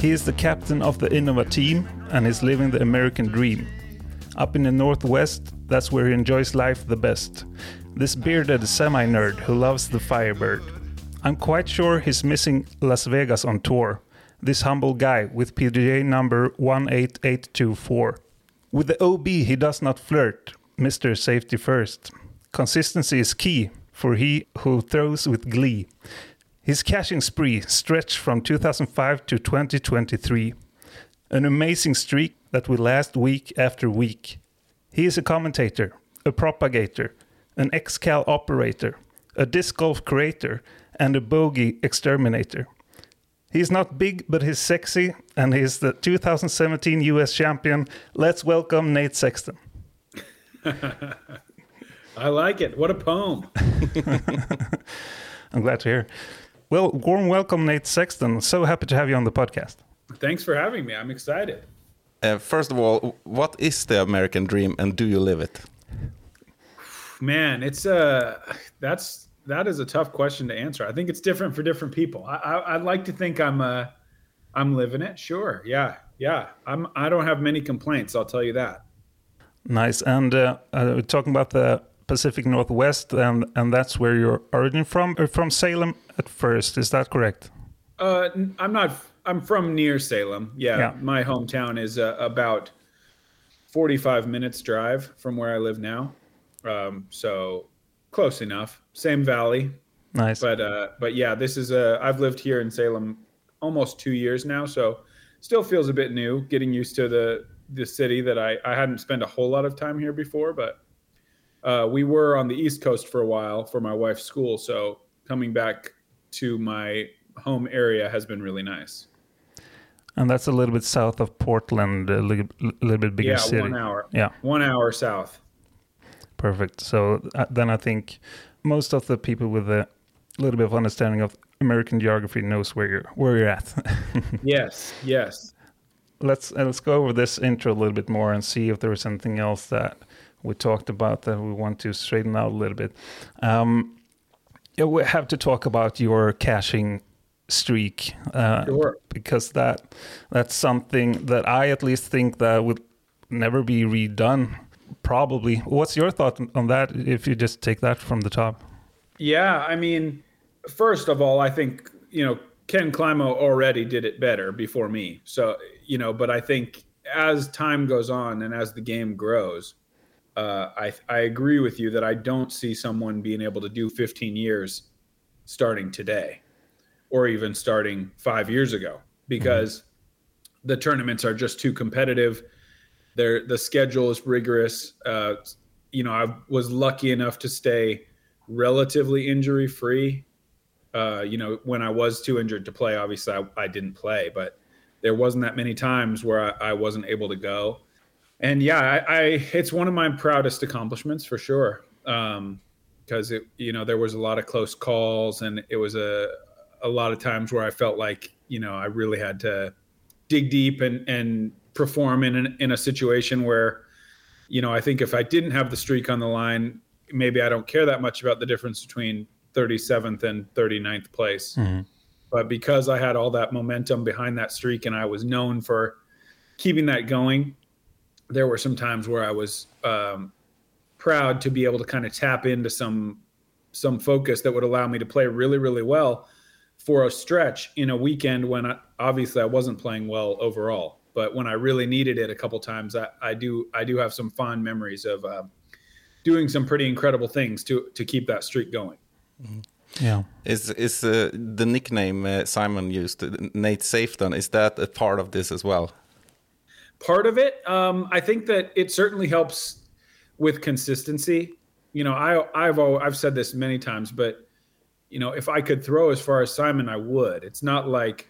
He is the captain of the Innova team and is living the American dream. Up in the Northwest, that's where he enjoys life the best. This bearded semi nerd who loves the Firebird. I'm quite sure he's missing Las Vegas on tour. This humble guy with PDGA number 18824. With the OB, he does not flirt, Mr. Safety First. Consistency is key for he who throws with glee. His cashing spree stretched from 2005 to 2023. An amazing streak that will last week after week. He is a commentator, a propagator, an X-Cal operator, a disc golf creator, and a bogey exterminator. He's not big, but he's sexy, and he's the 2017 US champion. Let's welcome Nate Sexton. I like it. What a poem. I'm glad to hear. Well, warm welcome, Nate Sexton. So happy to have you on the podcast. Thanks for having me. I'm excited. Uh, first of all, what is the American dream, and do you live it? Man, it's uh that's that is a tough question to answer. I think it's different for different people. I, I I'd like to think I'm uh I'm living it. Sure. Yeah. Yeah. I'm I don't have many complaints, I'll tell you that. Nice. And uh, uh, we're talking about the Pacific Northwest, and and that's where you're origin from. Or from Salem at first, is that correct? Uh, I'm not. I'm from near Salem. Yeah, Yeah. my hometown is uh, about 45 minutes drive from where I live now. Um, so close enough. Same valley, Nice. but uh, but yeah, this is a. I've lived here in Salem almost two years now, so still feels a bit new. Getting used to the the city that I I hadn't spent a whole lot of time here before, but uh, we were on the East Coast for a while for my wife's school, so coming back to my home area has been really nice. and that's a little bit south of Portland, a little, little bit bigger yeah, city. one hour. Yeah, One hour south. perfect. So uh, then I think most of the people with a little bit of understanding of American geography knows where you're where you're at. Yes, yes. let's uh, let's go over this intro a little bit more and see if there was anything else that we talked about that we want to straighten out a little bit. Um, we have to talk about your cashing streak uh, Sure. because that that's something that I at least think that would never be redone. Probably. What's your thought on that? If you just take that from the top. Yeah, I mean, first of all, I think you know Ken Climo already did it better before me. So you know, but I think as time goes on and as the game grows, uh, I I agree with you that I don't see someone being able to do 15 years starting today, or even starting five years ago, because the tournaments are just too competitive. They're, the schedule is rigorous. Uh, you know, I was lucky enough to stay relatively injury free. Uh, you know, when I was too injured to play, obviously I, I didn't play, but there wasn't that many times where I, I wasn't able to go. And yeah, I, I it's one of my proudest accomplishments for sure. Um, because it, you know, there was a lot of close calls, and it was a a lot of times where I felt like you know I really had to dig deep and and perform in an, in a situation where you know I think if I didn't have the streak on the line, maybe I don't care that much about the difference between 37th and 39th place. But because I had all that momentum behind that streak and I was known for keeping that going, there were some times where I was um, proud to be able to kind of tap into some some focus that would allow me to play really really well for a stretch in a weekend when I, obviously I wasn't playing well overall. But when I really needed it a couple times, I, I do I do have some fond memories of uh, doing some pretty incredible things to to keep that streak going. Yeah. Is is uh, the nickname uh, Simon used, uh, Nate Safeton, is that a part of this as well? Part of it. Um, I think that it certainly helps with consistency. You know, I, I've I've said this many times, but you know, if I could throw as far as Simon, I would. It's not like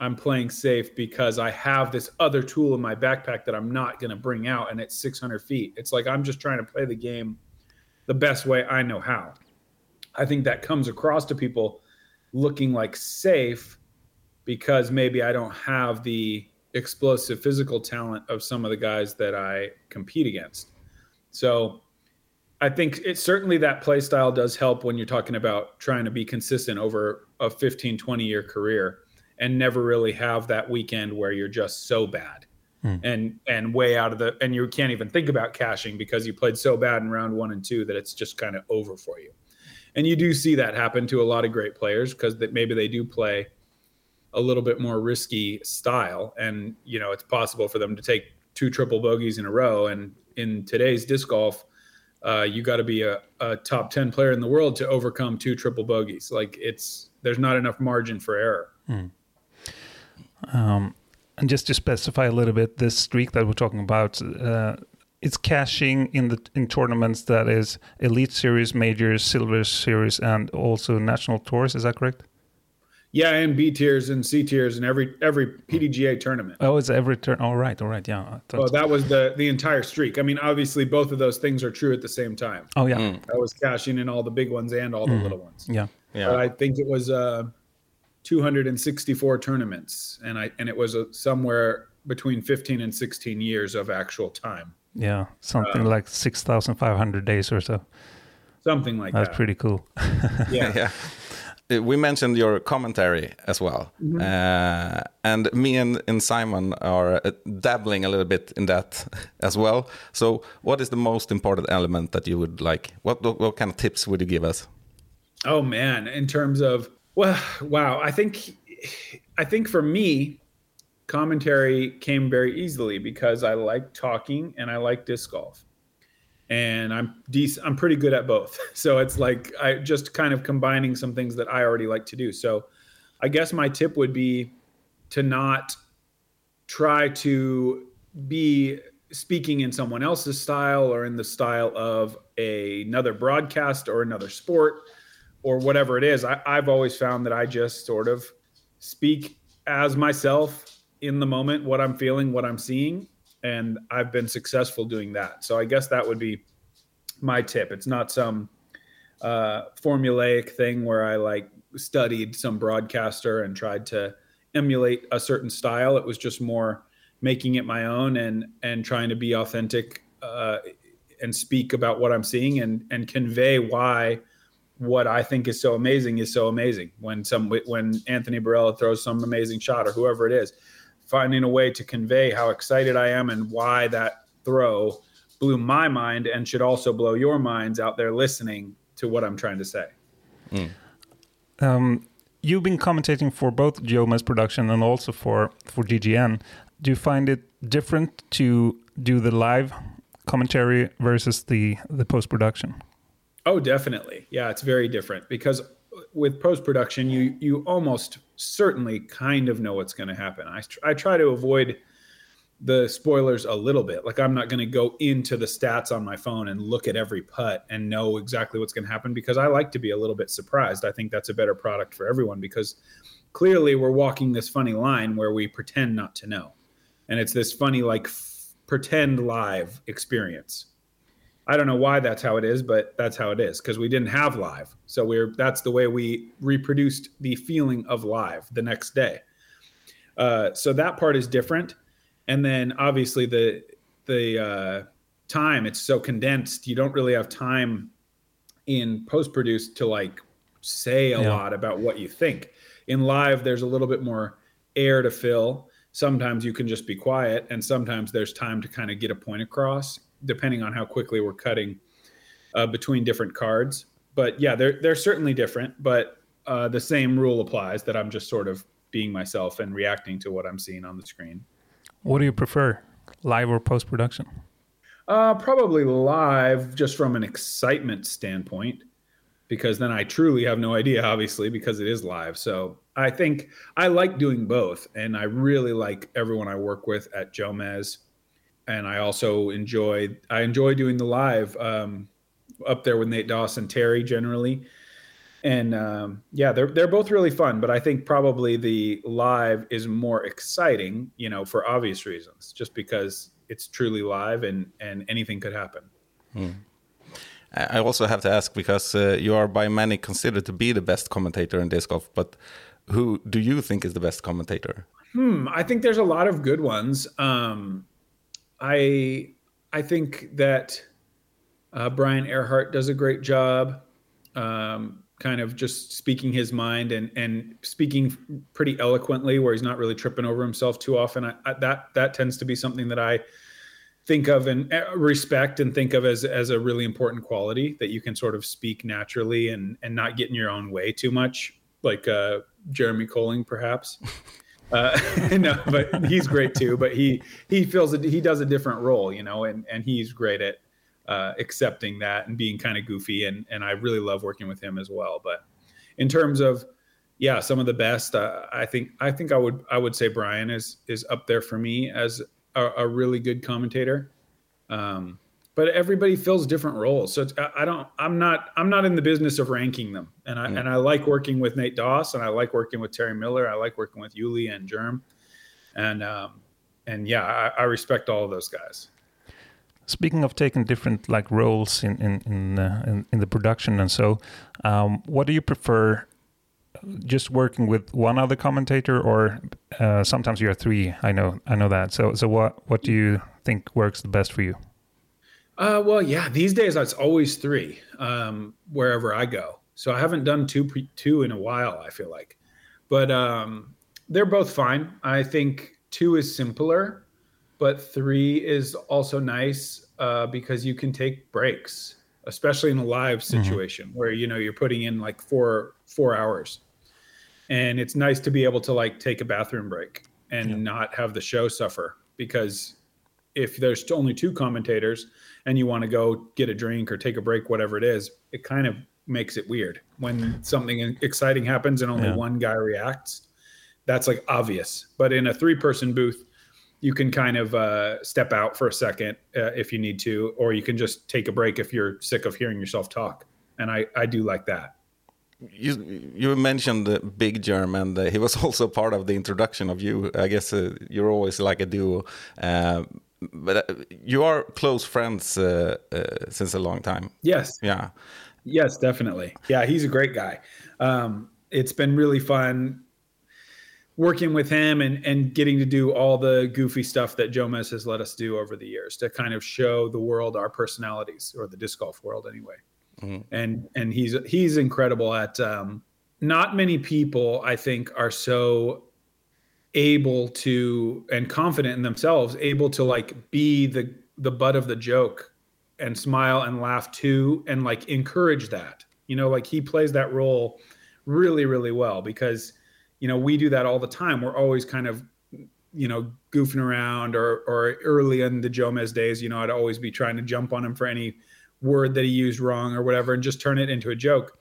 I'm playing safe because I have this other tool in my backpack that I'm not going to bring out, and it's 600 feet. It's like I'm just trying to play the game the best way I know how. I think that comes across to people looking like safe because maybe I don't have the explosive physical talent of some of the guys that I compete against. So I think it certainly that play style does help when you're talking about trying to be consistent over a 15, 20 year career and never really have that weekend where you're just so bad hmm. and and way out of the and you can't even think about cashing because you played so bad in round one and two that it's just kind of over for you. And you do see that happen to a lot of great players because that maybe they do play a little bit more risky style. And you know it's possible for them to take two triple bogeys in a row. And in today's disc golf uh, you got to be a, a top 10 player in the world to overcome two triple bogeys. Like it's there's not enough margin for error. Um, and just to specify a little bit, this streak that we're talking about, uh, it's cashing in the in tournaments that is Elite Series, Majors, Silver Series, and also National Tours. Is that correct? Yeah and b tiers and c tiers and every every pdga tournament Oh, it's every turn. All right, all right, yeah. I thought- well that was the the entire streak i mean obviously both of those things are true at the same time oh, yeah, i was cashing in all the big ones and all the little ones yeah. but Yeah. I think it was uh, 264 tournaments, and I and it was uh, somewhere between 15 and 16 years of actual time, Yeah, something like 6,500 days or so. something like That's that. That's pretty cool. yeah. yeah. We mentioned your commentary as well, uh, and me and, and Simon are uh, dabbling a little bit in that as well. So, what is the most important element that you would like? What what, what kind of tips would you give us? Oh man, in terms of well, wow, I think I think for me, commentary came very easily because I like talking and I like disc golf. And I'm I'm pretty good at both. So it's like I just kind of combining some things that I already like to do. So I guess my tip would be to not try to be speaking in someone else's style or in the style of a, another broadcast or another sport or whatever it is. I, I've always found that I just sort of speak as myself in the moment, what I'm feeling, what I'm seeing, and I've been successful doing that. So I guess that would be my tip. It's not some uh, formulaic thing where I like studied some broadcaster and tried to emulate a certain style. It was just more making it my own and and trying to be authentic uh, and speak about what I'm seeing and and convey why what I think is so amazing is so amazing. When some when Anthony Barela throws some amazing shot or whoever it is, finding a way to convey how excited I am and why that throw blew my mind and should also blow your minds out there listening to what I'm trying to say. Um, you've been commentating for both Jomez production and also for for GGN. Do you find it different to do the live commentary versus the the post production? Oh, definitely. Yeah, it's very different because with post production, you you almost certainly kind of know what's going to happen. I I try to avoid the spoilers a little bit. Like I'm not going to go into the stats on my phone and look at every putt and know exactly what's going to happen because I like to be a little bit surprised. I think that's a better product for everyone because clearly we're walking this funny line where we pretend not to know. And it's this funny like f- pretend live experience. I don't know why that's how it is, but that's how it is because we didn't have live. So we're that's the way we reproduced the feeling of live the next day. Uh, so that part is different, and then obviously the the uh, time it's so condensed. You don't really have time in post produced to like say a Yeah. lot about what you think. In live, there's a little bit more air to fill. Sometimes you can just be quiet, and sometimes there's time to kind of get a point across, depending on how quickly we're cutting uh, between different cards. But yeah, they're they're certainly different, but uh, the same rule applies that I'm just sort of being myself and reacting to what I'm seeing on the screen. What do you prefer, live or post production? Uh, probably live, just from an excitement standpoint, because then I truly have no idea, obviously, because it is live. So I think I like doing both, and I really like everyone I work with at Jomez, and I also enjoy I enjoy doing the live um, up there with Nate Doss and, Terry generally, and um, yeah, they're they're both really fun. But I think probably the live is more exciting, you know, for obvious reasons, just because it's truly live and and anything could happen. I also have to ask because uh, you are by many considered to be the best commentator in disc golf, but who do you think is the best commentator? Hmm, I think there's a lot of good ones. Um, I I think that uh, Brian Earhart does a great job, um, kind of just speaking his mind and and speaking pretty eloquently, where he's not really tripping over himself too often. I, I, that that tends to be something that I think of and uh, respect and think of as as a really important quality that you can sort of speak naturally and and not get in your own way too much, like uh, Jeremy Colling, perhaps. Uh, no, but he's great too. But he he feels that he does a different role, you know, and and he's great at uh, accepting that and being kind of goofy, and and I really love working with him as well. But in terms of yeah, some of the best, uh, I think I think I would I would say Brian is is up there for me as a, a really good commentator. Um, but everybody fills different roles. So I don't, I'm not, I'm not in the business of ranking them. And I, mm. and I like working with Nate Doss and I like working with Terry Miller. I like working with Yuli and Jerm. And, um, and yeah, I, I respect all of those guys. Speaking of taking different like roles in in in, uh, in, in, the production and so, um, what do you prefer? Just working with one other commentator, or uh, sometimes you're three. I know, I know that. So, so what what do you think works the best for you? Uh, well, yeah, these days it's always three um, wherever I go. So I haven't done two two in a while. I feel like, but um, they're both fine. I think two is simpler, but three is also nice uh, because you can take breaks, especially in a live mm-hmm. situation mm-hmm. where you know you're putting in like four four hours, and it's nice to be able to like take a bathroom break and yeah. not have the show suffer because if there's only two commentators and you want to go get a drink or take a break, whatever it is, it kind of makes it weird when something exciting happens and only yeah. one guy reacts. That's like obvious. But in a three person booth, you can kind of uh, step out for a second uh, if you need to, or you can just take a break if you're sick of hearing yourself talk. And I, I do like that. You you mentioned uh, Big Jerm, and uh, he was also part of the introduction of you. I guess uh, you're always like a duo. But uh, you are close friends uh, uh, since a long time. Yes. Yeah. Yes, definitely. Yeah, he's a great guy. Um, it's been really fun working with him and and getting to do all the goofy stuff that Jomez has let us do over the years to kind of show the world our personalities or the disc golf world anyway. Mm-hmm. And and he's he's incredible at um, not many people I think are so able to and confident in themselves able to like be the the butt of the joke and smile and laugh too and like encourage that. You know like he plays that role really really well because you know we do that all the time. We're always kind of you know goofing around or or early in the Jomez days you know I'd always be trying to jump on him for any word that he used wrong or whatever and just turn it into a joke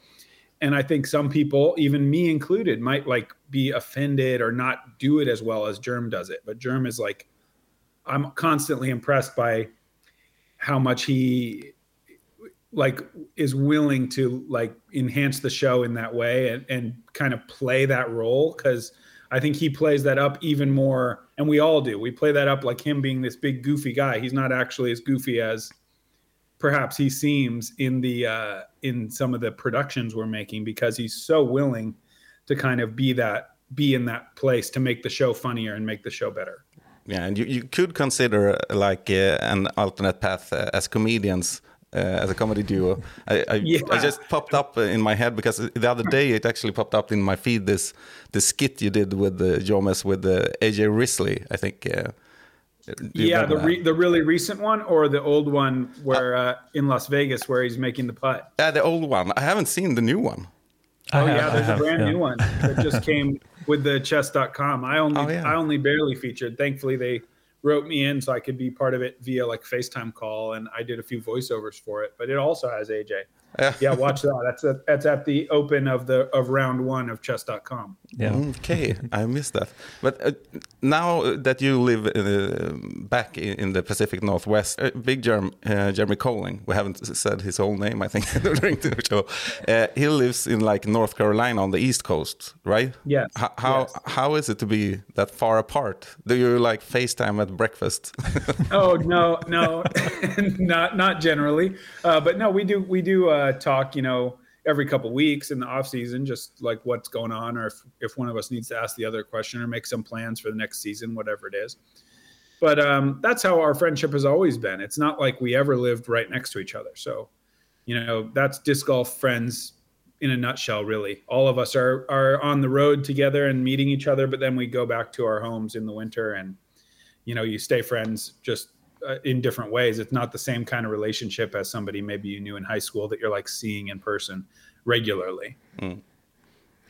and i think some people even me included might like be offended or not do it as well as jerm does it. But jerm is like i'm constantly impressed by how much he like is willing to like enhance the show in that way and, and kind of play that role. Because i think he plays that up even more and we all do. We play that up like him being this big goofy guy. He's not actually as goofy as perhaps he seems in the uh, in some of the productions we're making because he's so willing to kind of be that be in that place to make the show funnier and make the show better. Yeah, and you, you could consider uh, like uh, an alternate path uh, as comedians. Uh, as a comedy duo, I, I, yeah. I, just popped up in my head because the other day it actually popped up in my feed. This the skit you did with the Jomez with the AJ Risley, I think yeah, the re- the really recent one or the old one where uh, in Las Vegas where he's making the putt. Yeah, the old one. I haven't seen the new one. Oh have, yeah, there's have, a brand yeah. new one that just came with the chess.com. I only oh, yeah. I only barely featured. Thankfully they wrote me in so I could be part of it via like FaceTime call and I did a few voiceovers for it, but it also has AJ. Yeah. yeah, watch that. That's a, that's at the open of the of round one of chess.com. Yeah. Okay, I missed that. But uh, now that you live uh, back in, the Pacific Northwest, uh, Big Jerm, uh, Jeremy Colling, we haven't said his whole name, I think, during the show. Uh, he lives in like North Carolina on the East Coast, right? Yeah. H how yes. how is it to be that far apart? Do you like FaceTime at breakfast? oh no, no, not not generally. Uh, but no, we do we do uh, talk. You know, every couple weeks in the off season, just like what's going on, or if if one of us needs to ask the other question or make some plans for the next season, whatever it is. But um, that's how our friendship has always been. It's not like we ever lived right next to each other. So, you know, that's disc golf friends in a nutshell. Really, all of us are are on the road together and meeting each other, but then we go back to our homes in the winter, and you know, you stay friends just uh, in different ways. It's not the same kind of relationship as somebody maybe you knew in high school that you're like seeing in person regularly.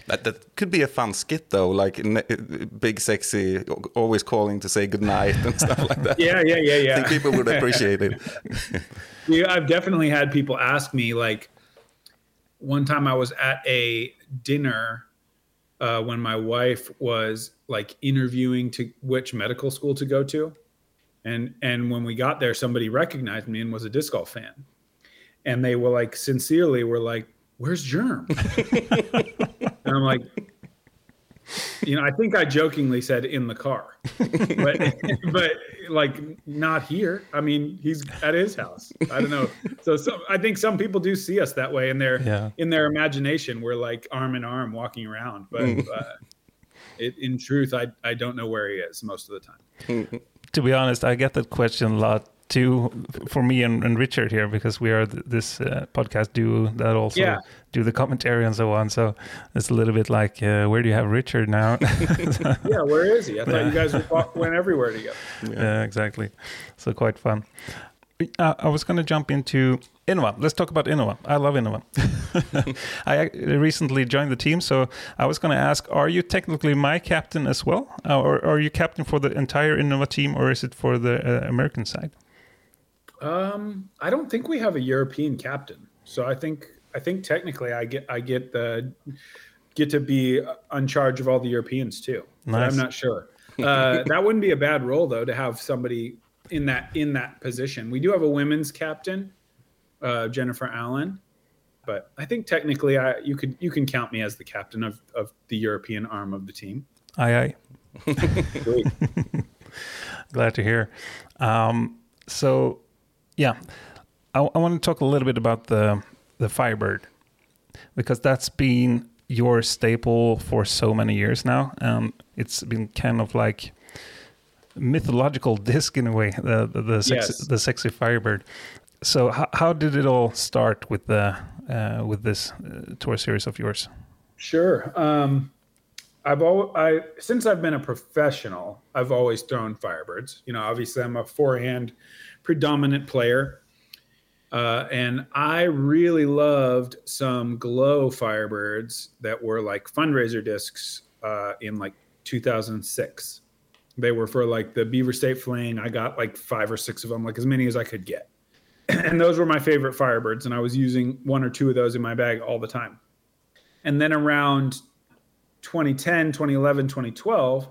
That, that could be a fun skit though, like n- big sexy, always calling to say goodnight and stuff like that. Yeah, yeah, yeah, I think people would appreciate it. Yeah, I've definitely had people ask me like one time I was at a dinner uh, when my wife was like interviewing to which medical school to go to. And and when we got there, somebody recognized me and was a disc golf fan. And they were like sincerely were like, Where's Jerm? and I'm like, you know, I think I jokingly said in the car, but but like not here. I mean, he's at his house. I don't know. So some, I think some people do see us that way in their Yeah. in their imagination. We're like arm in arm walking around, but uh, it, in truth, I I don't know where he is most of the time. to be honest, I get that question a lot too for me and, and Richard here because we are th- this uh, podcast duo that also Yeah. do the commentary and so on. So it's a little bit like, uh, where do you have Richard now? Yeah, where is he? I thought you guys walk- went everywhere together. yeah, exactly. So quite fun. Uh, I was going to jump into Innova. Let's talk about Innova. I love Innova. I recently joined the team, so I was going to ask: Are you technically my captain as well, uh, or are you captain for the entire Innova team, or is it for the uh, American side? Um, I don't think we have a European captain, so I think I think technically I get I get the get to be on charge of all the Europeans too. Nice. I'm not sure. Uh, that wouldn't be a bad role though to have somebody in that in that position. We do have a women's captain, uh, Jennifer Allen, but I think technically I you could you can count me as the captain of of the European arm of the team. Aye, aye. Great. Glad to hear. Um, so, yeah, I, I want to talk a little bit about the the Firebird because that's been your staple for so many years now. Um, it's been kind of like mythological disc in a way, the the, the, sexy, Yes. the sexy Firebird. So, how, how did it all start with the uh, with this uh, tour series of yours? Sure. Um, I've al- I since I've been a professional, I've always thrown Firebirds. You know, obviously I'm a forehand predominant player, uh, and I really loved some glow Firebirds that were like fundraiser discs uh, in like 2006. They were for like the Beaver State Fling. I got like five or six of them, like as many as I could get. and those were my favorite Firebirds, and I was using one or two of those in my bag all the time. And then around 2010, 2011, 2012,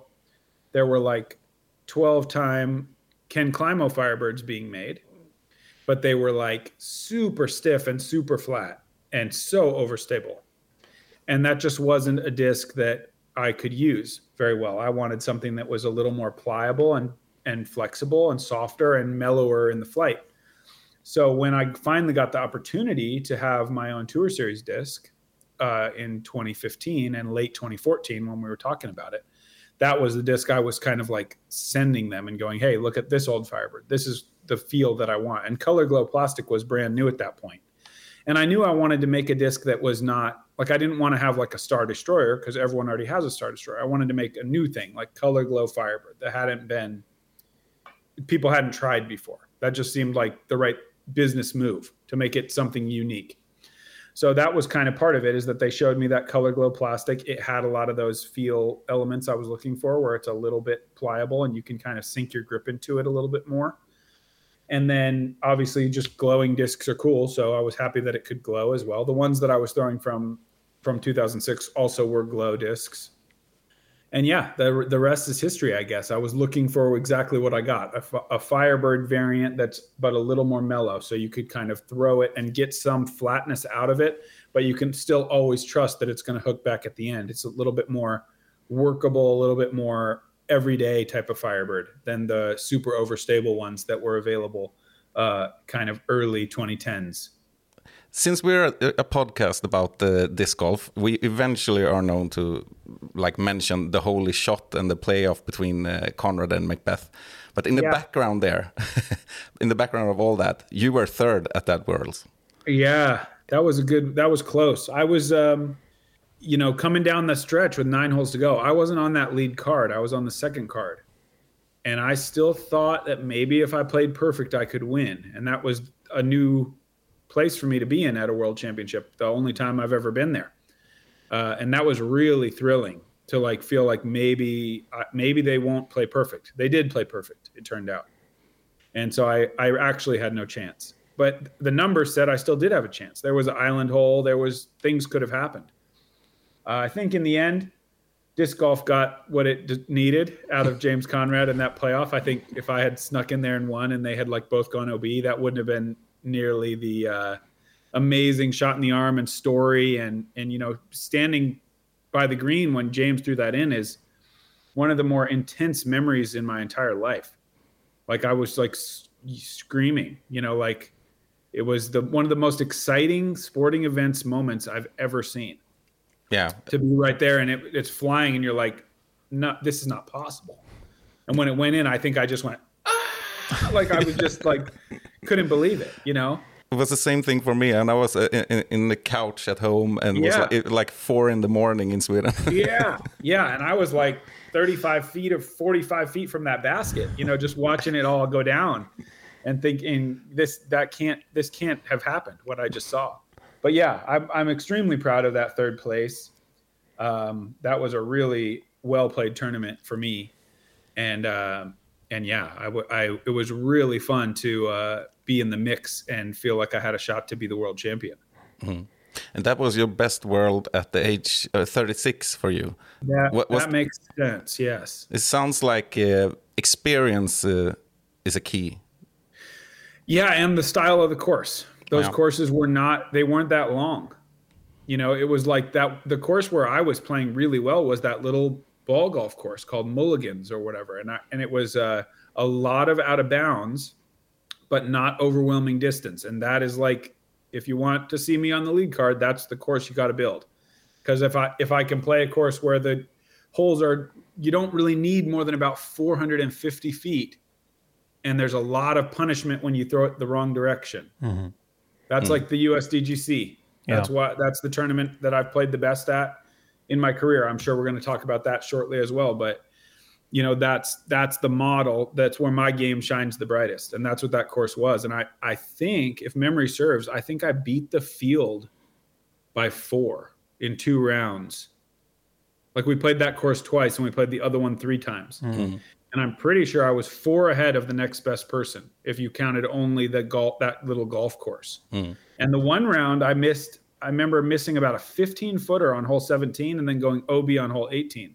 there were like 12 time Ken Climo Firebirds being made, but they were like super stiff and super flat and so overstable. And that just wasn't a disc that I could use very well. I wanted something that was a little more pliable and, and flexible and softer and mellower in the flight. So when I finally got the opportunity to have my own tour series disc, uh, in 2015 and late 2014 when we were talking about it. That was the disc I was kind of like sending them and going, "Hey, look at this old Firebird. This is the feel that I want." And Color Glow Plastic was brand new at that point, and I knew I wanted to make a disc that was not like I didn't want to have like a Star Destroyer because everyone already has a Star Destroyer. I wanted to make a new thing like Color Glow Firebird that hadn't been people hadn't tried before. That just seemed like the right business move to make it something unique. So that was kind of part of it is that they showed me that color glow plastic. It had a lot of those feel elements I was looking for where it's a little bit pliable and you can kind of sink your grip into it a little bit more. And then obviously just glowing discs are cool, so I was happy that it could glow as well. The ones that I was throwing from from 2006 also were glow discs. And yeah, the the rest is history, I guess. I was looking for exactly what I got a, a Firebird variant that's but a little more mellow, so you could kind of throw it and get some flatness out of it, but you can still always trust that it's going to hook back at the end. It's a little bit more workable, a little bit more everyday type of Firebird than the super overstable ones that were available uh, kind of early 2010s. Since we're a, podcast about uh, disc golf, we eventually are known to like mention the holy shot and the playoff between uh, Conrad and McBeth. But in the Yeah. background there, in the background of all that, you were third at that Worlds. Yeah, that was a good. That was close. I was, um, you know, coming down the stretch with nine holes to go. I wasn't on that lead card. I was on the second card, and I still thought that maybe if I played perfect, I could win. And that was a new place for me to be in at a world championship. The only time I've ever been there, uh, and that was really thrilling to like feel like maybe uh, maybe they won't play perfect. They did play perfect. It turned out, and so I I actually had no chance but the numbers said I still did have a chance. There was an island hole. There was things could have happened. Uh, I think in the end, disc golf got what it needed out of James Conrad in that playoff. I think if I had snuck in there and won, and they had like both gone OB, that wouldn't have been nearly the uh, amazing shot in the arm and story. And and you know, standing by the green when James threw that in is one of the more intense memories in my entire life. Like I was like s- screaming, you know, like it was the one of the most exciting sporting events moments I've ever seen. Yeah, To be right there and it, it's flying, and you're like, "No, this is not possible." And when it went in, I think I just went, ah! like I was just like, couldn't believe it, you know. it was the same thing for me, and I was uh, in, in the couch at home, and was Yeah. like, it, like four in the morning in Sweden. Yeah, yeah, and I was like 35 feet or 45 feet from that basket, you know, just watching it all go down, and thinking this that can't this can't have happened what I just saw. But yeah, I'm I'm extremely proud of that third place. Um, that was a really well played tournament for me, and um and yeah, I, w- I it was really fun to uh, be in the mix and feel like I had a shot to be the world champion. and that was your best world at the age uh, 36 for you. That, What that makes sense. Yes. It sounds like uh, experience uh, is a key. Yeah, and the style of the course. Those Wow. courses were not they weren't that long. You know, it was like that the course where I was playing really well was that little ball golf course called Mulligans or whatever. And I, and it was uh, a lot of out of bounds but not overwhelming distance. And that is like if you want to see me on the lead card, that's the course you got to build. Cuz if I if I can play a course where the holes are you don't really need more than about 450 feet and there's a lot of punishment when you throw it the wrong direction. That's like the USDGC. That's Yeah. what that's the tournament that I've played the best at in my career. I'm sure we're going to talk about that shortly as well, but you know that's that's the model that's where my game shines the brightest and that's what that course was and i i think if memory serves i think i beat the field by 4 in two rounds. Like we played that course twice and we played the other one three times. Mm-hmm. And i'm pretty sure i was 4 ahead of the next best person if you counted only the golf that little golf course. Mm. And the one round I missed, I remember missing about a 15 footer on hole 17 and then going OB on hole 18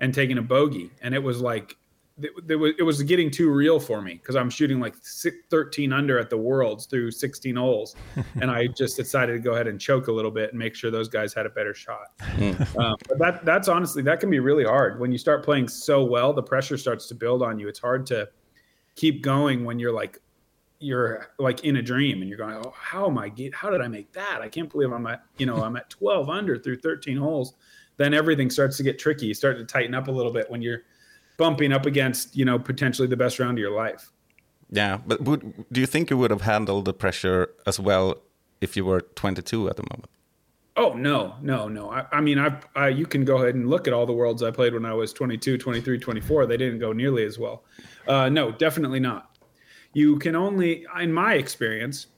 and taking a bogey. And it was like, it, was, it was getting too real for me because I'm shooting like six, 13 under at the Worlds through 16 holes. and I just decided to go ahead and choke a little bit and make sure those guys had a better shot. Um, but that, that's honestly, that can be really hard. When you start playing so well, the pressure starts to build on you. It's hard to keep going when you're like you're like in a dream and you're going, oh, how am I get? How did I make that? I can't believe I'm at, you know, I'm at 12 under through 13 holes. Then everything starts to get tricky. You start to tighten up a little bit when you're bumping up against, you know, potentially the best round of your life. Yeah, but would, do you think you would have handled the pressure as well if you were 22 at the moment? Oh no, no, no. I, I mean, I, I, you can go ahead and look at all the worlds I played when I was 22, 23, 24. They didn't go nearly as well. Uh, no, definitely not. You can only, in my experience,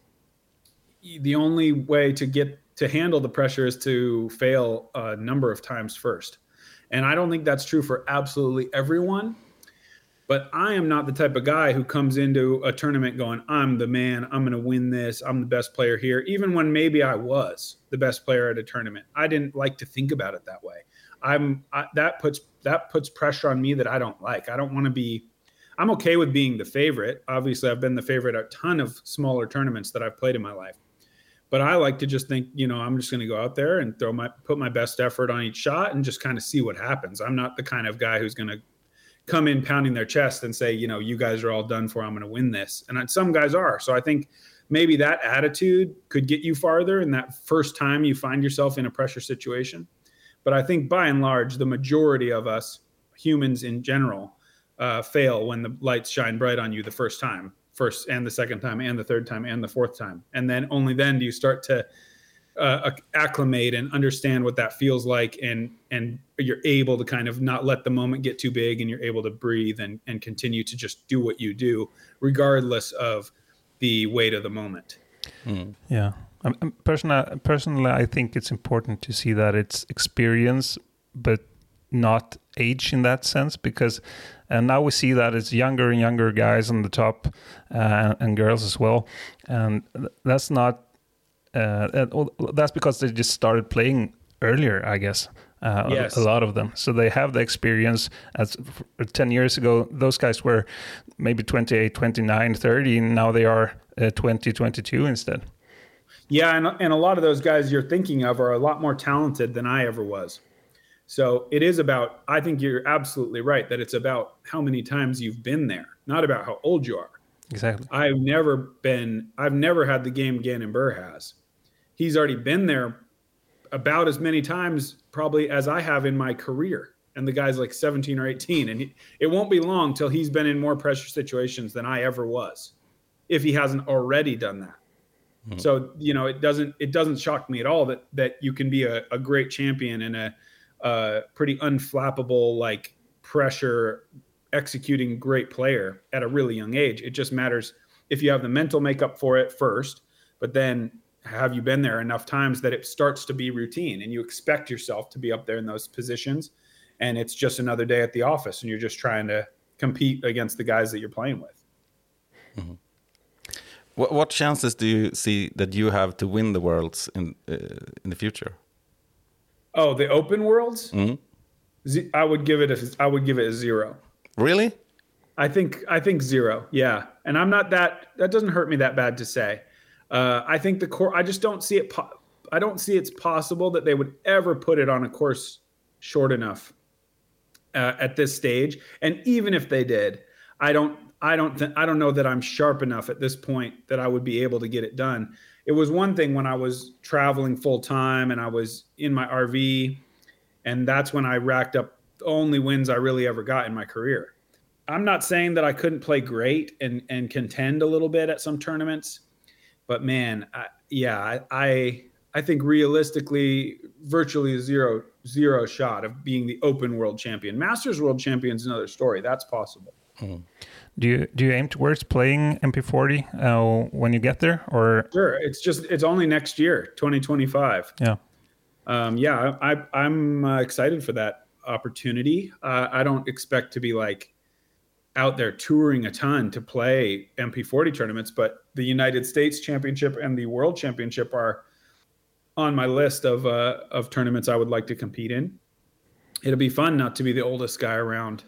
the only way to get to handle the pressure is to fail a number of times first. And I don't think that's true for absolutely everyone. But I am not the type of guy who comes into a tournament going, I'm the man, I'm going to win this, I'm the best player here, even when maybe I was the best player at a tournament. I didn't like to think about it that way. I'm I, that puts that puts pressure on me that I don't like. I don't want to be I'm okay with being the favorite. Obviously, I've been the favorite a ton of smaller tournaments that I've played in my life. But I like to just think, you know, I'm just going to go out there and throw my put my best effort on each shot and just kind of see what happens. I'm not the kind of guy who's going to come in pounding their chest and say, you know, you guys are all done for. I'm going to win this. And some guys are. So I think maybe that attitude could get you farther in that first time you find yourself in a pressure situation. But I think by and large, the majority of us humans in general uh, fail when the lights shine bright on you the first time, first and the second time, and the third time, and the fourth time. And then only then do you start to uh, acclimate and understand what that feels like and and you're able to kind of not let the moment get too big and you're able to breathe and and continue to just do what you do regardless of the weight of the moment mm. yeah um, personally personally i think it's important to see that it's experience but not age in that sense because and now we see that it's younger and younger guys on the top uh, and girls as well and that's not uh, that's because they just started playing earlier, I guess. Uh, yes. a, lot of them. So they have the experience. As 10 years ago, those guys were maybe 28, 29, 30, and now they are uh, 20, 22 instead. Yeah, and, and a lot of those guys you're thinking of are a lot more talented than I ever was. So it is about, I think you're absolutely right that it's about how many times you've been there, not about how old you are. Exactly. I've never been, I've never had the game Gannon Buhr has. He's already been there about as many times probably as I have in my career. And the guy's like 17 or 18. And he, it won't be long till he's been in more pressure situations than I ever was, if he hasn't already done that. Mm-hmm. So, you know, it doesn't, it doesn't shock me at all that, that you can be a, a great champion and a, a pretty unflappable, like pressure executing great player at a really young age. It just matters if you have the mental makeup for it first, but then have you been there enough times that it starts to be routine and you expect yourself to be up there in those positions and it's just another day at the office and you're just trying to compete against the guys that you're playing with. Mm-hmm. What, what, chances do you see that you have to win the worlds in uh, in the future? Oh, the open worlds? Mm-hmm. I would give it a I would give it a zero. Really? I think I think zero. Yeah, and I'm not that. That doesn't hurt me that bad to say. Uh, I think the core. I just don't see it. Po- I don't see it's possible that they would ever put it on a course short enough uh, at this stage. And even if they did, I don't. I don't. Th- I don't know that I'm sharp enough at this point that I would be able to get it done. It was one thing when I was traveling full time and I was in my RV, and that's when I racked up the only wins I really ever got in my career. I'm not saying that I couldn't play great and and contend a little bit at some tournaments, but man, I, yeah, I, I think realistically, virtually zero zero shot of being the Open World Champion. Masters World Champion is another story. That's possible. Hmm. Do you do you aim towards playing MP40 uh, when you get there, or sure? It's just it's only next year, 2025. Yeah, um, yeah. I, I'm uh, excited for that opportunity. Uh, I don't expect to be like out there touring a ton to play MP40 tournaments, but the United States Championship and the World Championship are on my list of uh, of tournaments I would like to compete in. It'll be fun not to be the oldest guy around.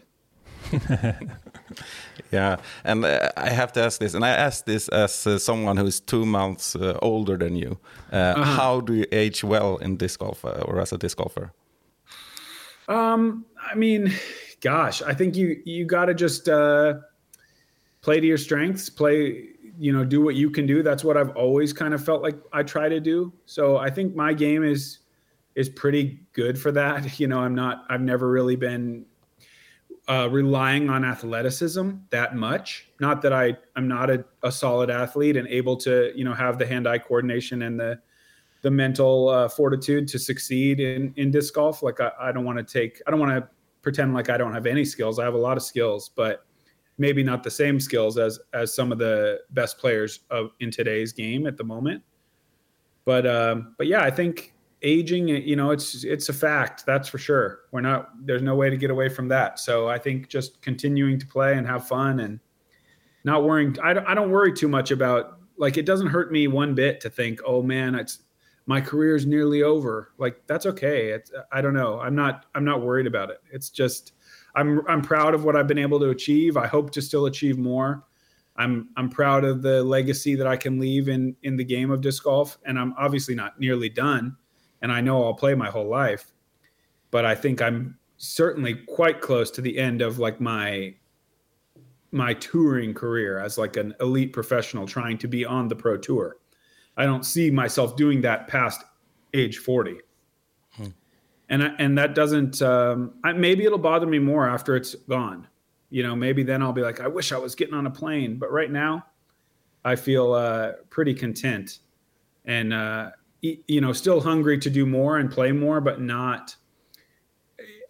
yeah, and uh, I have to ask this, and I ask this as uh, someone who is two months uh, older than you. -huh. How do you age well in disc golf uh, or as a disc golfer? Um, I mean, gosh, I think you you got to just uh, play to your strengths. Play, you know, do what you can do. That's what I've always kind of felt like I try to do. So I think my game is is pretty good for that. You know, I'm not. I've never really been uh, relying on athleticism that much. Not that I I'm not a, a solid athlete and able to you know have the hand eye coordination and the the mental uh, fortitude to succeed in in disc golf. Like I, I don't want to take I don't want to pretend like I don't have any skills. I have a lot of skills, but maybe not the same skills as as some of the best players of in today's game at the moment. But um, but yeah, I think aging, you know, it's it's a fact. That's for sure. We're not. There's no way to get away from that. So I think just continuing to play and have fun and not worrying. I don't, I don't worry too much about like it doesn't hurt me one bit to think, oh man, it's my career is nearly over. Like that's okay. It's, I don't know. I'm not I'm not worried about it. It's just I'm I'm proud of what I've been able to achieve. I hope to still achieve more. I'm I'm proud of the legacy that I can leave in in the game of disc golf and I'm obviously not nearly done and I know I'll play my whole life. But I think I'm certainly quite close to the end of like my my touring career as like an elite professional trying to be on the pro tour. I don't see myself doing that past age 40. And I, and that doesn't um, I, maybe it'll bother me more after it's gone. You know, maybe then I'll be like I wish I was getting on a plane, but right now I feel uh, pretty content and uh, you know, still hungry to do more and play more, but not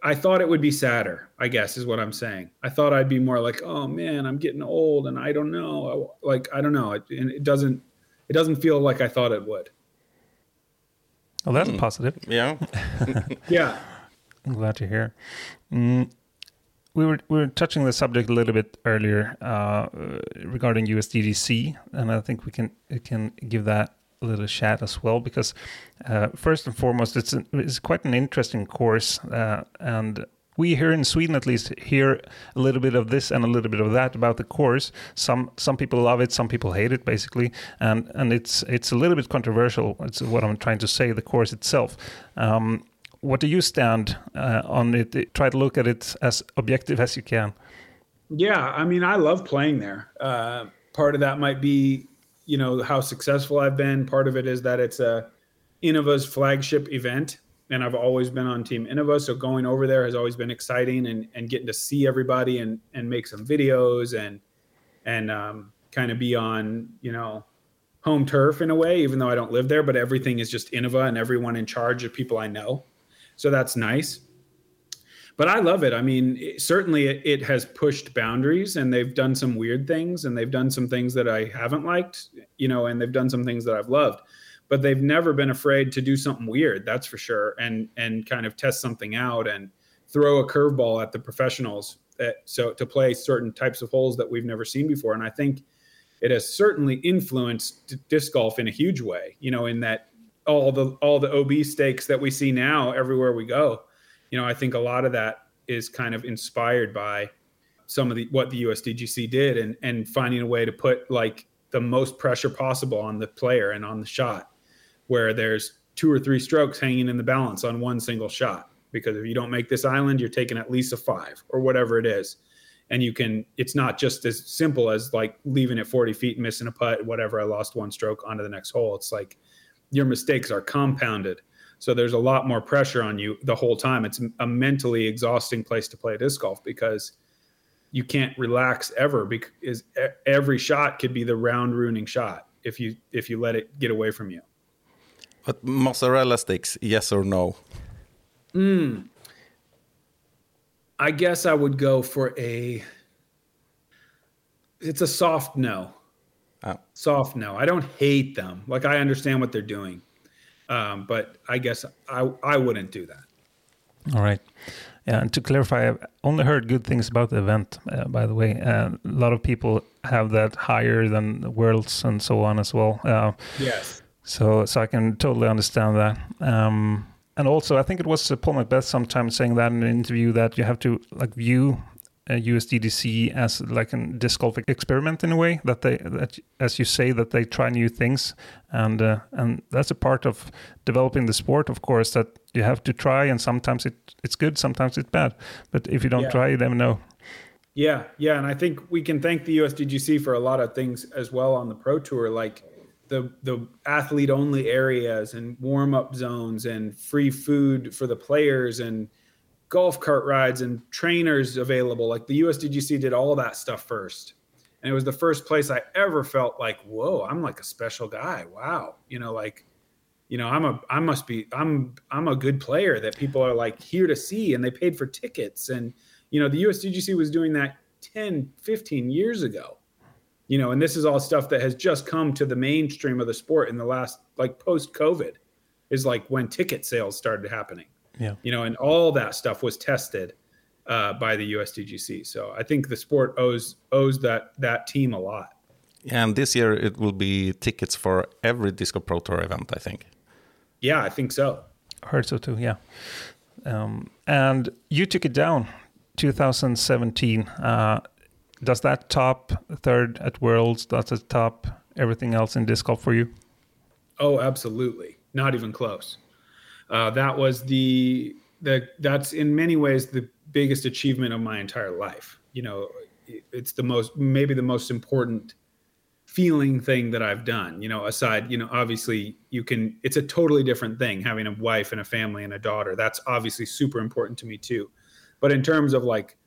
I thought it would be sadder, I guess is what I'm saying. I thought I'd be more like, "Oh man, I'm getting old and I don't know." Like I don't know. It, and it doesn't it doesn't feel like I thought it would. Well, that's positive. Yeah. Yeah. I'm glad to hear. Mm, we were we were touching the subject a little bit earlier uh, regarding USDGC, and I think we can we can give that a little chat as well because uh, first and foremost, it's an, it's quite an interesting course, uh, and we here in Sweden at least hear a little bit of this and a little bit of that about the course. Some some people love it, some people hate it, basically, and and it's it's a little bit controversial. It's what I'm trying to say. The course itself. Um, what do you stand uh, on it? Try to look at it as objective as you can. Yeah, I mean, I love playing there. Uh, part of that might be, you know, how successful I've been. Part of it is that it's a Innova's flagship event, and I've always been on Team Innova. So going over there has always been exciting, and and getting to see everybody and and make some videos and and um, kind of be on, you know, home turf in a way. Even though I don't live there, but everything is just Innova and everyone in charge of people I know. So that's nice but I love it. I mean, it, certainly it, it has pushed boundaries and they've done some weird things and they've done some things that I haven't liked, you know, and they've done some things that I've loved. But they've never been afraid to do something weird, that's for sure, and and kind of test something out and throw a curveball at the professionals that, so to play certain types of holes that we've never seen before. And I think it has certainly influenced disc golf in a huge way, you know, in that all the all the OB stakes that we see now everywhere we go you know, I think a lot of that is kind of inspired by some of the what the USDGC did and and finding a way to put like the most pressure possible on the player and on the shot where there's two or three strokes hanging in the balance on one single shot because if you don't make this island you're taking at least a 5 or whatever it is. And you can it's not just as simple as like leaving it 40 feet missing a putt whatever i lost one stroke onto the next hole. It's like your mistakes are compounded so there's a lot more pressure on you the whole time. It's a mentally exhausting place to play disc golf because you can't relax ever because every shot could be the round ruining shot if you if you let it get away from you. But mozzarella sticks, yes or no? I guess I would go for a it's a soft no. Ah. Soft no. I don't hate them. Like I understand what they're doing. Um, but I guess I I wouldn't do that. All right. Yeah, and to clarify, I've only heard good things about the event. Uh, by the way, uh, a lot of people have that higher than the worlds and so on as well. Uh, Yes. so, so I can totally understand that. Um, and also, I think it was Paul McBeth sometimes saying that in an interview that you have to like view USDGC as like a disc golf experiment in a way that they that as you say that they try new things. And uh, and that's a part of developing the sport of course that you have to try and sometimes it it's good sometimes it's bad. But if you don't Yeah. try you never know. Yeah, yeah, and I think we can thank the USDGC for a lot of things as well on the pro tour, like the the athlete only areas and warm up zones and free food for the players and golf cart rides and trainers available. Like the USDGC did all that stuff first, and it was the first place I ever felt like, whoa, I'm like a special guy. Wow, you know, like you know i'm a i must be i'm i'm a good player that people are like here to see and they paid for tickets. And you know the usdgc was doing that 10 15 years ago. You know and this is all stuff that has just come to the mainstream of the sport in the last like post covid is like when ticket sales started happening yeah. You know and all that stuff was tested uh, by the usdgc so i think the sport owes owes that that team a lot. And this year it will be tickets for every Disc Golf Pro Tour event, I think. yeah i think so. Heard so too yeah. Um, and you took it down 2017 uh, does that top third at worlds does it top everything else in disc golf for you? Oh, absolutely. Not even close. Uh, that was the the that's in many ways the biggest achievement of my entire life. You know, it's the most maybe the most important feeling thing that I've done. You know, aside, you know, obviously you can. It's a totally different thing having a wife and a family and a daughter. That's obviously super important to me too. But in terms of like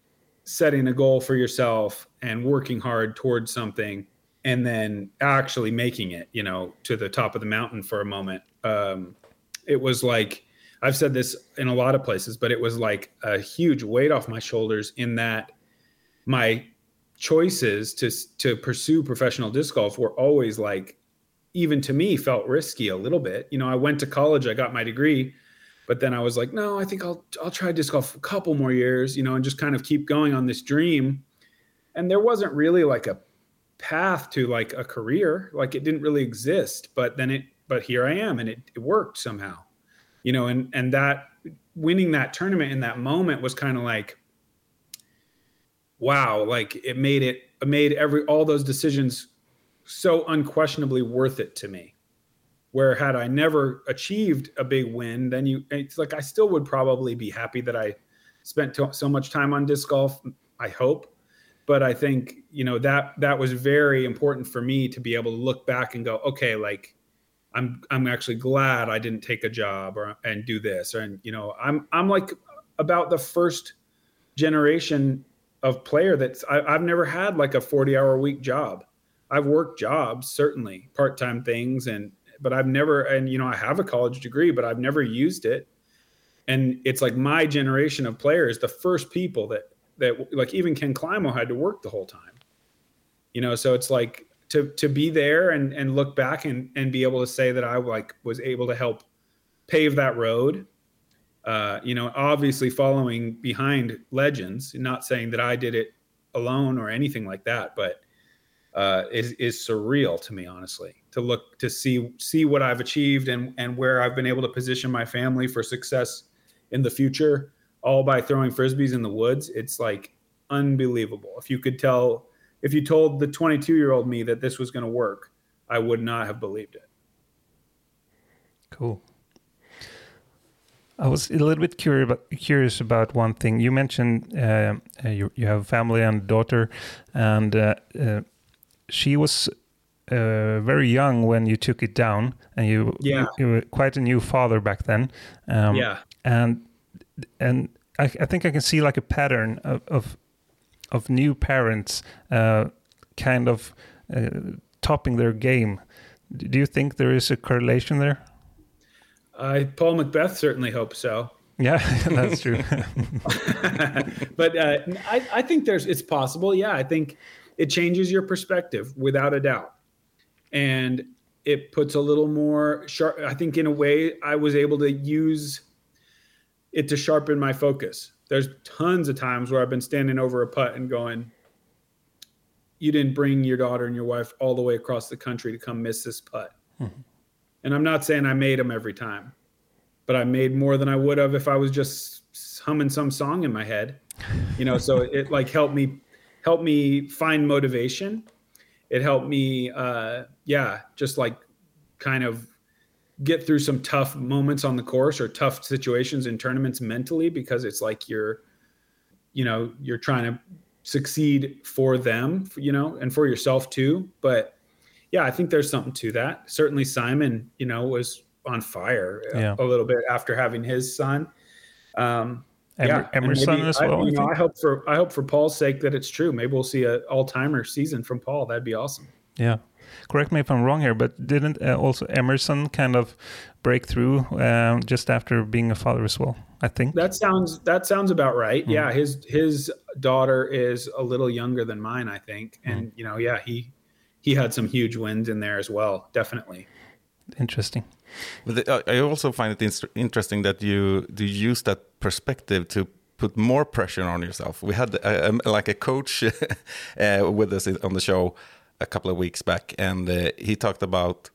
setting a goal for yourself and working hard towards something and then actually making it, you know, to the top of the mountain for a moment. Um, it was like I've said this in a lot of places, but it was like a huge weight off my shoulders in that my choices to to pursue professional disc golf were always like even to me felt risky a little bit. You know, I went to college, I got my degree, but then I was like, no, I think I'll I'll try disc golf a couple more years, you know, and just kind of keep going on this dream. And there wasn't really like a path to like a career, like it didn't really exist, but then it but here I am and it, it worked somehow you know, and and that winning that tournament in that moment was kind of like, wow, like it made it, it made every all those decisions so unquestionably worth it to me. Where had I never achieved a big win, then you it's like I still would probably be happy that I spent so much time on disc golf. I hope, but I think you know that that was very important for me to be able to look back and go, okay, like I'm I'm actually glad I didn't take a job or and do this or and you know I'm I'm like about the first generation of player that's I, I've never had like a 40 hour week job. I've worked jobs certainly part time things and but I've never and you know I have a college degree but I've never used it. And it's like my generation of players, the first people that that like even Ken Climo had to work the whole time. You know, so it's like to to be there and and look back and and be able to say that I like was able to help pave that road. Uh, you know, obviously following behind legends, not saying that I did it alone or anything like that, but uh, is is surreal to me, honestly, to look to see see what I've achieved and and where I've been able to position my family for success in the future, all by throwing frisbees in the woods. It's like unbelievable. If you could tell if you told the 22 year old me that this was going to work, I would not have believed it. Cool. I was a little bit curious about, curious about one thing. You mentioned uh, uh you, you have a family and daughter, and uh, uh, she was uh, very young when you took it down, and you, yeah. you were quite a new father back then. Um, yeah, and and I, I, think I can see like a pattern of, of of new parents uh, kind of uh, topping their game. Do you think there is a correlation there? Uh, Paul McBeth certainly hopes so. Yeah, that's true. but uh, I, I think there's it's possible. Yeah, I think it changes your perspective without a doubt, and it puts a little more sharp. I think in a way I was able to use it to sharpen my focus there's tons of times where I've been standing over a putt and going, you didn't bring your daughter and your wife all the way across the country to come miss this putt. Mm-hmm. And I'm not saying I made them every time, but I made more than I would have if I was just humming some song in my head. You know, so it like helped me help me find motivation. It helped me uh yeah, just like kind of get through some tough moments on the course or tough situations in tournaments mentally because it's like you're you know you're trying to succeed for them you know and for yourself too but yeah i think there's something to that certainly simon you know was on fire yeah. a, a, little bit after having his son um yeah, Emerson as well. I, you know, I hope for I hope for Paul's sake that it's true. Maybe we'll see a all timer season from Paul. That'd be awesome. Yeah, correct me if I'm wrong here, but didn't uh, also Emerson kind of break through um, just after being a father as well? I think that sounds that sounds about right. Mm. Yeah, his his daughter is a little younger than mine, I think, and mm. you know, yeah, he he had some huge wins in there as well, definitely. Interesting. But the, uh, I also find it interesting that you do use that perspective to put more pressure on yourself. We had uh, um, like a coach uh, with us on the show a couple of weeks back, and uh, he talked about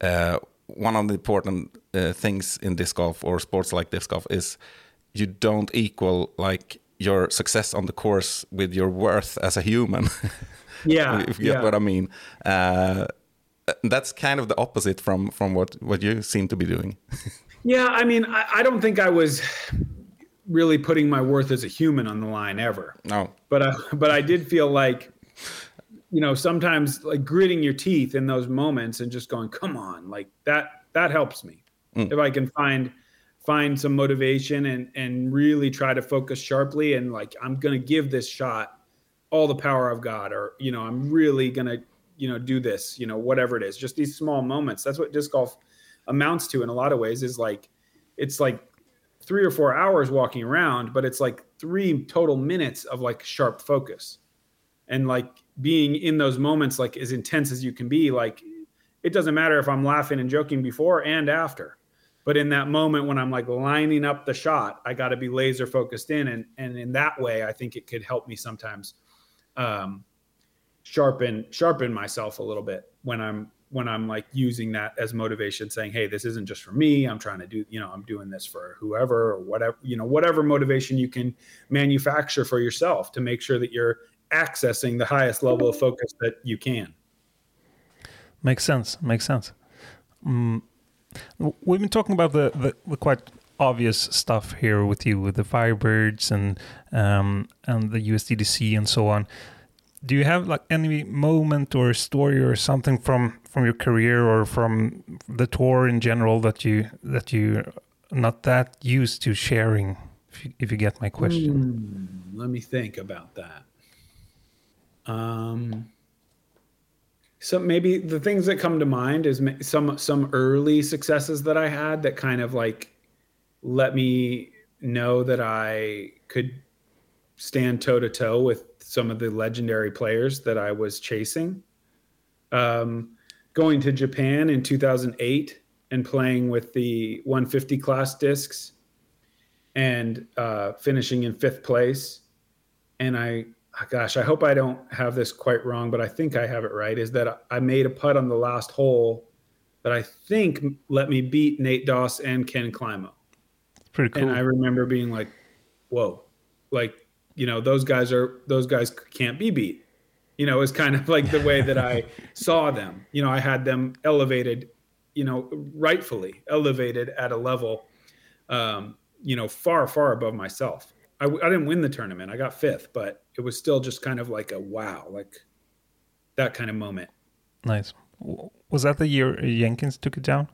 uh, one of the important uh, things in disc golf or sports like disc golf is you don't equal like your success on the course with your worth as a human. Yeah, if you get yeah. what I mean. Uh, that's kind of the opposite from from what what you seem to be doing. yeah, I mean, I, I don't think I was really putting my worth as a human on the line ever. No. But I, but I did feel like, you know, sometimes like gritting your teeth in those moments and just going, come on, like that, that helps me. Mm. If I can find, find some motivation and, and really try to focus sharply and like, I'm going to give this shot all the power I've got, or, you know, I'm really going to, you know, do this, you know, whatever it is, just these small moments. That's what disc golf amounts to in a lot of ways is like, it's like three or four hours walking around, but it's like three total minutes of like sharp focus. And like being in those moments, like as intense as you can be, like it doesn't matter if I'm laughing and joking before and after. But in that moment when I'm like lining up the shot, I got to be laser focused in. And, and in that way, I think it could help me sometimes um, sharpen sharpen myself a little bit when I'm when I'm like using that as motivation, saying, "Hey, this isn't just for me. I'm trying to do, you know, I'm doing this for whoever or whatever, you know, whatever motivation you can manufacture for yourself to make sure that you're accessing the highest level of focus that you can." Makes sense. Makes sense. Mm, we've been talking about the, the, the quite obvious stuff here with you, with the Firebirds and um, and the USDGC and so on. Do you have like any moment or story or something from from your career or from the tour in general that you that you not that used to sharing? If you, if you get my question. Mm, let me think about that. Um, so maybe the things that come to mind is some some early successes that I had that kind of like let me know that I could stand toe to toe with some of the legendary players that I was chasing. Um, going to Japan in 2008 and playing with the 150 class discs and uh, finishing in fifth place. And I, gosh, I hope I don't have this quite wrong, but I think I have it right. Is that I made a putt on the last hole that I think let me beat Nate Doss and Ken Climo. Pretty cool. And I remember being like, whoa, like, you know, those guys are, those guys can't be beat. You know, it's kind of like the way that I saw them. You know, I had them elevated, you know, rightfully elevated at a level, um, you know, far, far above myself. I, I didn't win the tournament. I got fifth, but it was still just kind of like a wow, like that kind of moment. Nice. Was that the year Jenkins took it down?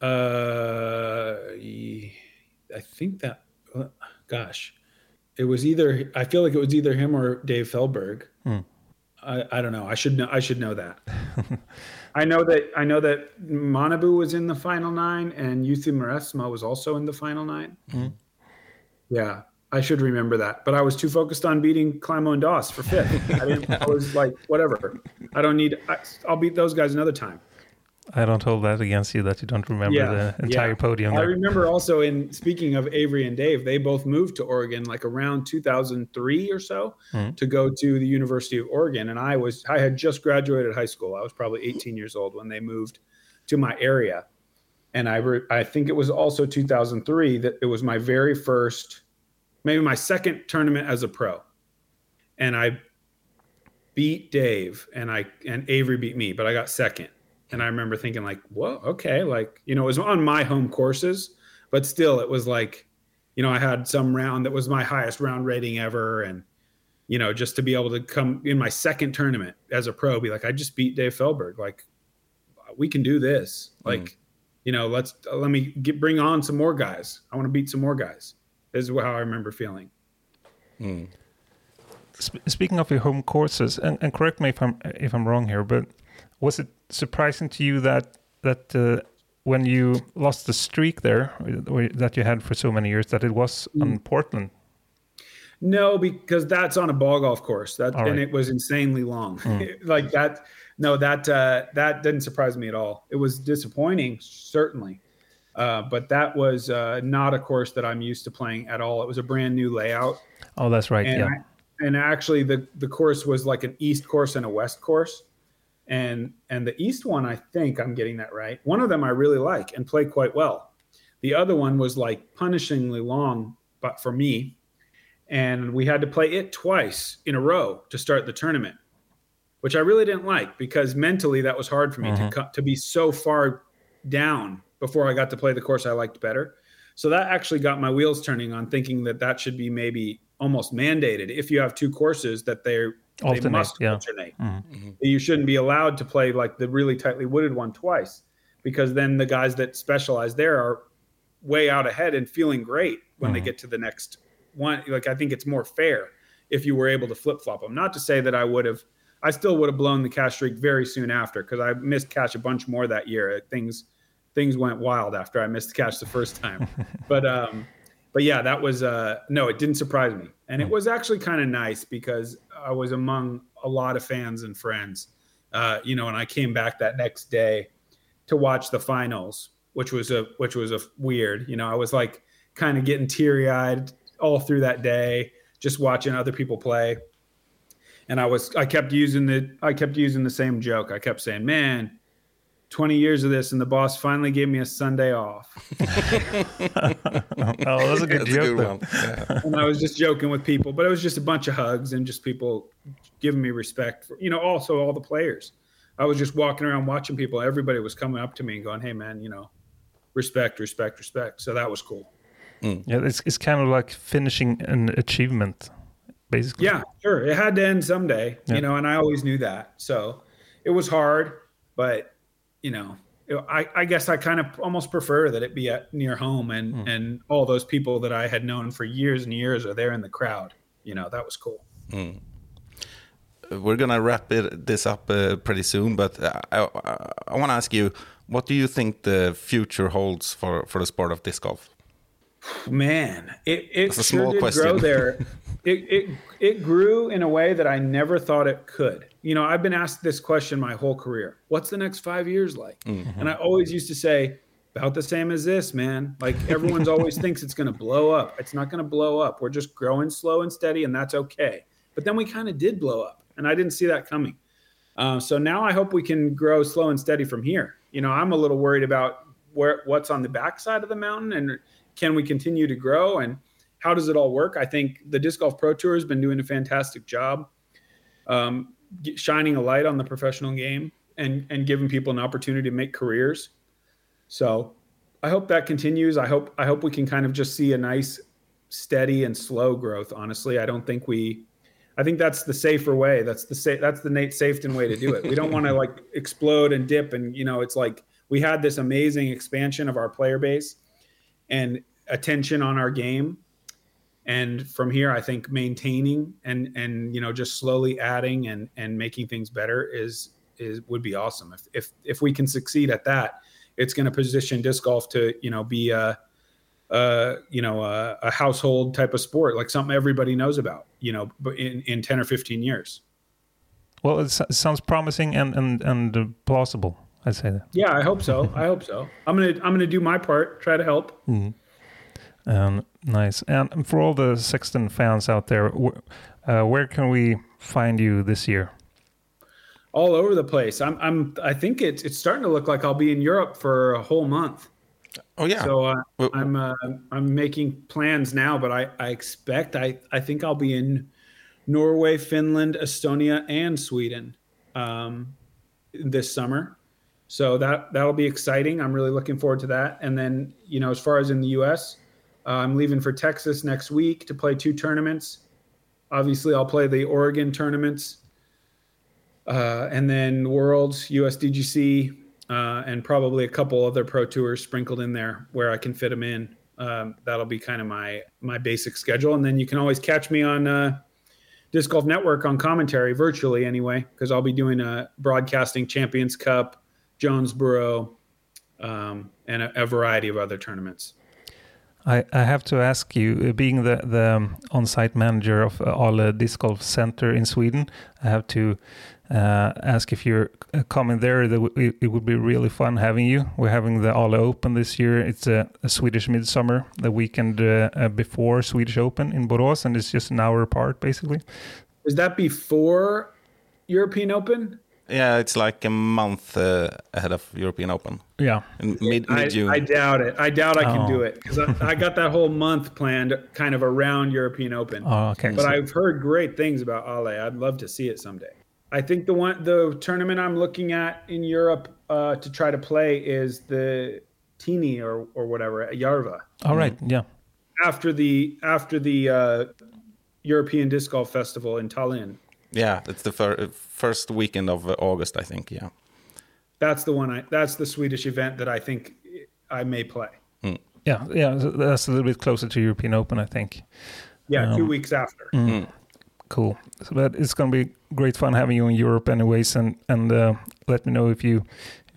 Uh, I think that, uh, gosh, it was either. I feel like it was either him or Dave Feldberg. Hmm. I, I don't know. I should know. I should know that. I know that. I know that Manabu was in the final nine, and Yuthi Maresma was also in the final nine. Mhm. Yeah, I should remember that. But I was too focused on beating Climo and Doss for fifth. I didn't. I was like, whatever. I don't need. I, I'll beat those guys another time. I don't hold that against you that you don't remember Yeah, the entire yeah. podium. I remember also in speaking of Avery and Dave, they both moved to Oregon like around 2003 or so Mhm. to go to the University of Oregon, and I was I had just graduated high school. I was probably 18 years old when they moved to my area, and I re- I think it was also 2003 that it was my very first, maybe my second tournament as a pro, and I beat Dave and I and Avery beat me, but I got second. And I remember thinking like, whoa, okay, like you know, it was on my home courses, but still, it was like, you know, I had some round that was my highest round rating ever, and you know, just to be able to come in my second tournament as a pro, be like, I just beat Dave Feldberg, like we can do this, like, mm. you know, let's let me get bring on some more guys. I want to beat some more guys. This is how I remember feeling. Mm. Sp- speaking of your home courses, and, and correct me if I'm if I'm wrong here, but was it surprising to you that that uh, when you lost the streak there that you had for so many years that it was on Portland? No, because that's on a ball golf course. That All and it was insanely long. like that. No, that uh, that didn't surprise me at all. It was disappointing, certainly, uh, but that was uh, not a course that I'm used to playing at all. It was a brand new layout, Oh, that's right. and yeah. I, and actually the the course was like an east course and a west course, and and the east one I think I'm getting that right. One of them I really like and play quite well. The other one was like punishingly long, but for me, and we had to play it twice in a row to start the tournament, which I really didn't like because mentally that was hard for me to Mhm. co- to be so far down before I got to play the course I liked better. So that actually got my wheels turning on thinking that that should be maybe almost mandated if you have two courses that they're they must yeah. alternate. Mm-hmm. Mm-hmm. You shouldn't be allowed to play like the really tightly wooded one twice because then the guys that specialize there are way out ahead and feeling great when they mm-hmm. get to the next one. Like I think it's more fair if you were able to flip flop them. Not to say that I would have, I still would have blown the cash streak very soon after because I missed cash a bunch more that year. Things things went wild after I missed cash the first time. but um, but yeah, that was uh, no, it didn't surprise me, and it was actually kind of nice because I was among a lot of fans and friends. Uh, you know, and I came back that next day to watch the finals, which was a which was a weird. You know, I was like kind of getting teary eyed all through that day, just watching other people play. And I was I kept using the I kept using the same joke. I kept saying, "Man, 20 years of this, and the boss finally gave me a Sunday off." Oh, that's a good That's a joke. good one. Yeah. and I was just joking with people, but it was just a bunch of hugs and just people giving me respect for, you know, also all the players. I was just walking around watching people. Everybody was coming up to me and going, "Hey, man, you know, respect, respect, respect." So that was cool. Mm. Yeah, it's it's kind of like finishing an achievement, basically. Yeah, sure. It had to end someday, Yeah. you know, and I always knew that. So it was hard, but you know, I, I guess I kind of almost prefer that it be at near home and and all those people that I had known for years and years are there in the crowd. You know, that was cool. We're gonna wrap it, this up uh, pretty soon, but I, I, I want to ask you, what do you think the future holds for for the sport of disc golf? Man, it it a sure small did question. grow there. it, it it grew in a way that I never thought it could. You know, I've been asked this question my whole career. What's the next five years like? And I always used to say, about the same as this, man. Like everyone's always thinks it's going to blow up. It's not going to blow up. We're just growing slow and steady, and that's okay. But then we kind of did blow up, and I didn't see that coming. Uh, so now I hope we can grow slow and steady from here. You know, I'm a little worried about where what's on the backside of the mountain and can we continue to grow and how does it all work? I think the Disc Golf Pro Tour has been doing a fantastic job um, shining a light on the professional game and and giving people an opportunity to make careers. So I hope that continues. I hope I hope we can kind of just see a nice, steady and slow growth. Honestly, I don't think we. I think that's the safer way. That's the sa- that's the Nate Safeton way to do it. We don't want to like explode and dip, and you know, it's like we had this amazing expansion of our player base and attention on our game, and from here, I think maintaining and and you know just slowly adding and and making things better is is would be awesome. If if if we can succeed at that, it's going to position disc golf to you know be a uh, you know, a, a household type of sport, like something everybody knows about, you know, but in, in 10 or 15 years. Well, it, sounds promising and and and uh, plausible. I'd say that. Yeah, I hope so. I hope so. I'm going to, I'm going to do my part, try to help. Um, nice. And for all the Sexton fans out there, wh- uh, where can we find you this year? all over the place. I'm, I'm, I think it's, it's starting to look like I'll be in Europe for a whole month. Oh yeah, So uh, Well- I'm, uh, I'm making plans now, but I, I expect, I, I think I'll be in Norway, Finland, Estonia, and Sweden um, this summer. So that that'll be exciting. I'm really looking forward to that. And then, you know, as far as in the U.S., uh, I'm leaving for Texas next week to play two tournaments. Obviously, I'll play the Oregon tournaments, uh, and then Worlds, USDGC, uh, and probably a couple other pro tours sprinkled in there where I can fit them in. Um, that'll be kind of my my basic schedule, and then you can always catch me on uh, Disc Golf Network on commentary virtually anyway, because I'll be doing a broadcasting Champions Cup, Jonesboro, um, and a, a variety of other tournaments. I, I have to ask you, uh, being the, the um, on-site manager of uh, Ale Disc Golf Center in Sweden, I have to uh, ask if you're uh, coming there. That it, would be really fun having you. We're having the Ale Open this year. It's a, a Swedish midsummer, the weekend uh, before Swedish Open in Borås, and it's just an hour apart, basically. Is that before European Open? Yeah, it's like a month uh, ahead of European Open Yeah. in mid I, mid June. I doubt it. I doubt I can Oh. do it because I, I got that whole month planned kind of around European Open. Oh, okay. but So- I've heard great things about Ale. I'd love to see it someday. I think the one the tournament I'm looking at in Europe uh, to try to play is the Tini or or whatever at Yarva All right. Yeah. after the after the uh, European Disc Golf Festival in Tallinn. Yeah, it's the fir- first weekend of uh, August, I think. Yeah. That's the one. I that's the Swedish event that I think I may play. Yeah. Yeah. That's a little bit closer to European Open, I think. Yeah, Um, two weeks after. Cool. So that it's going to be great fun having you in Europe, anyways. And and uh, let me know if you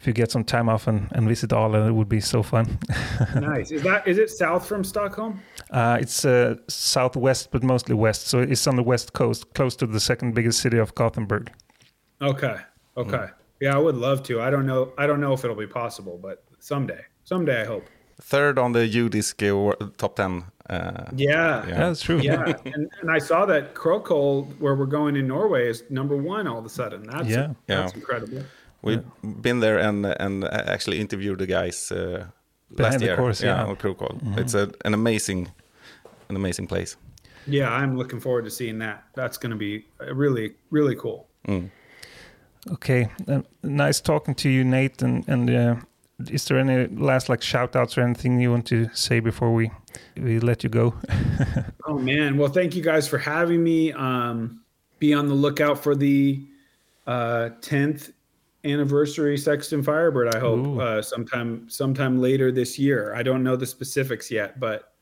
if you get some time off and, and visit Ale. It would be so fun. nice. Is that is it south from Stockholm? Uh, it's uh, southwest, but mostly west. So it's on the west coast, close to the second biggest city of Gothenburg. Okay. Okay. Yeah, I would love to. I don't know. I don't know if it'll be possible, but someday. Someday, I hope. Third on the UDisc top 10. Uh, Yeah. Yeah. Yeah, that's true. Yeah. and, and I saw that Krokhol, where we're going in Norway, is number one all of a sudden. That's Yeah. that's Yeah. incredible. We've been there and and actually interviewed the guys uh, last Behind the year. course, yeah. on Krokhol. It's a, an amazing, an amazing place. Yeah, I'm looking forward to seeing that. That's going to be uh, really, really cool. Okay. Uh, nice talking to you, Nate. And and uh, is there any last like shout outs or anything you want to say before we we let you go? Oh man! Well, thank you guys for having me. Um, be on the lookout for the uh, 10th anniversary Sexton Firebird. I hope uh, sometime sometime later this year. I don't know the specifics yet, but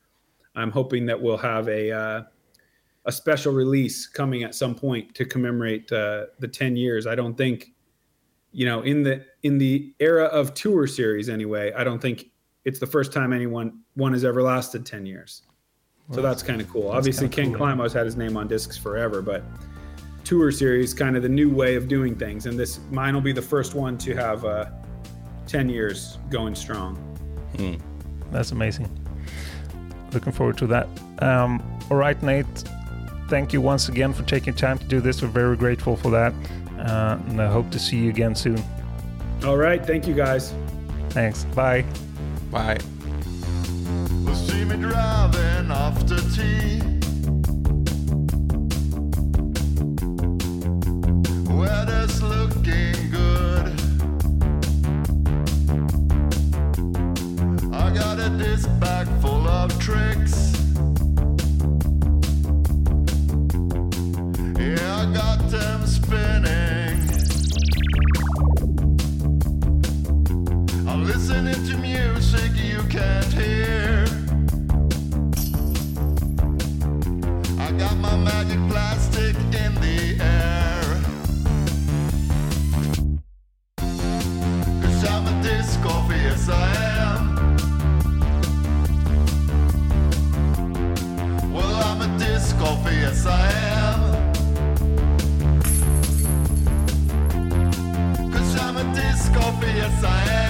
I'm hoping that we'll have a uh, a special release coming at some point to commemorate uh, the 10 years. I don't think, you know, in the in the era of tour series anyway. I don't think it's the first time anyone one has ever lasted 10 years. So that's kind of cool. Obviously, Ken cool. Climo's had his name on discs forever, but tour series kind of the new way of doing things, and this mine will be the first one to have uh, ten years going strong. That's amazing. Looking forward to that. Um, all right, Nate. Thank you once again for taking time to do this. We're very grateful for that. Uh, and I hope to see you again soon. All right, thank you guys. Thanks. Bye. Bye. Will magic plastic in the yes I am.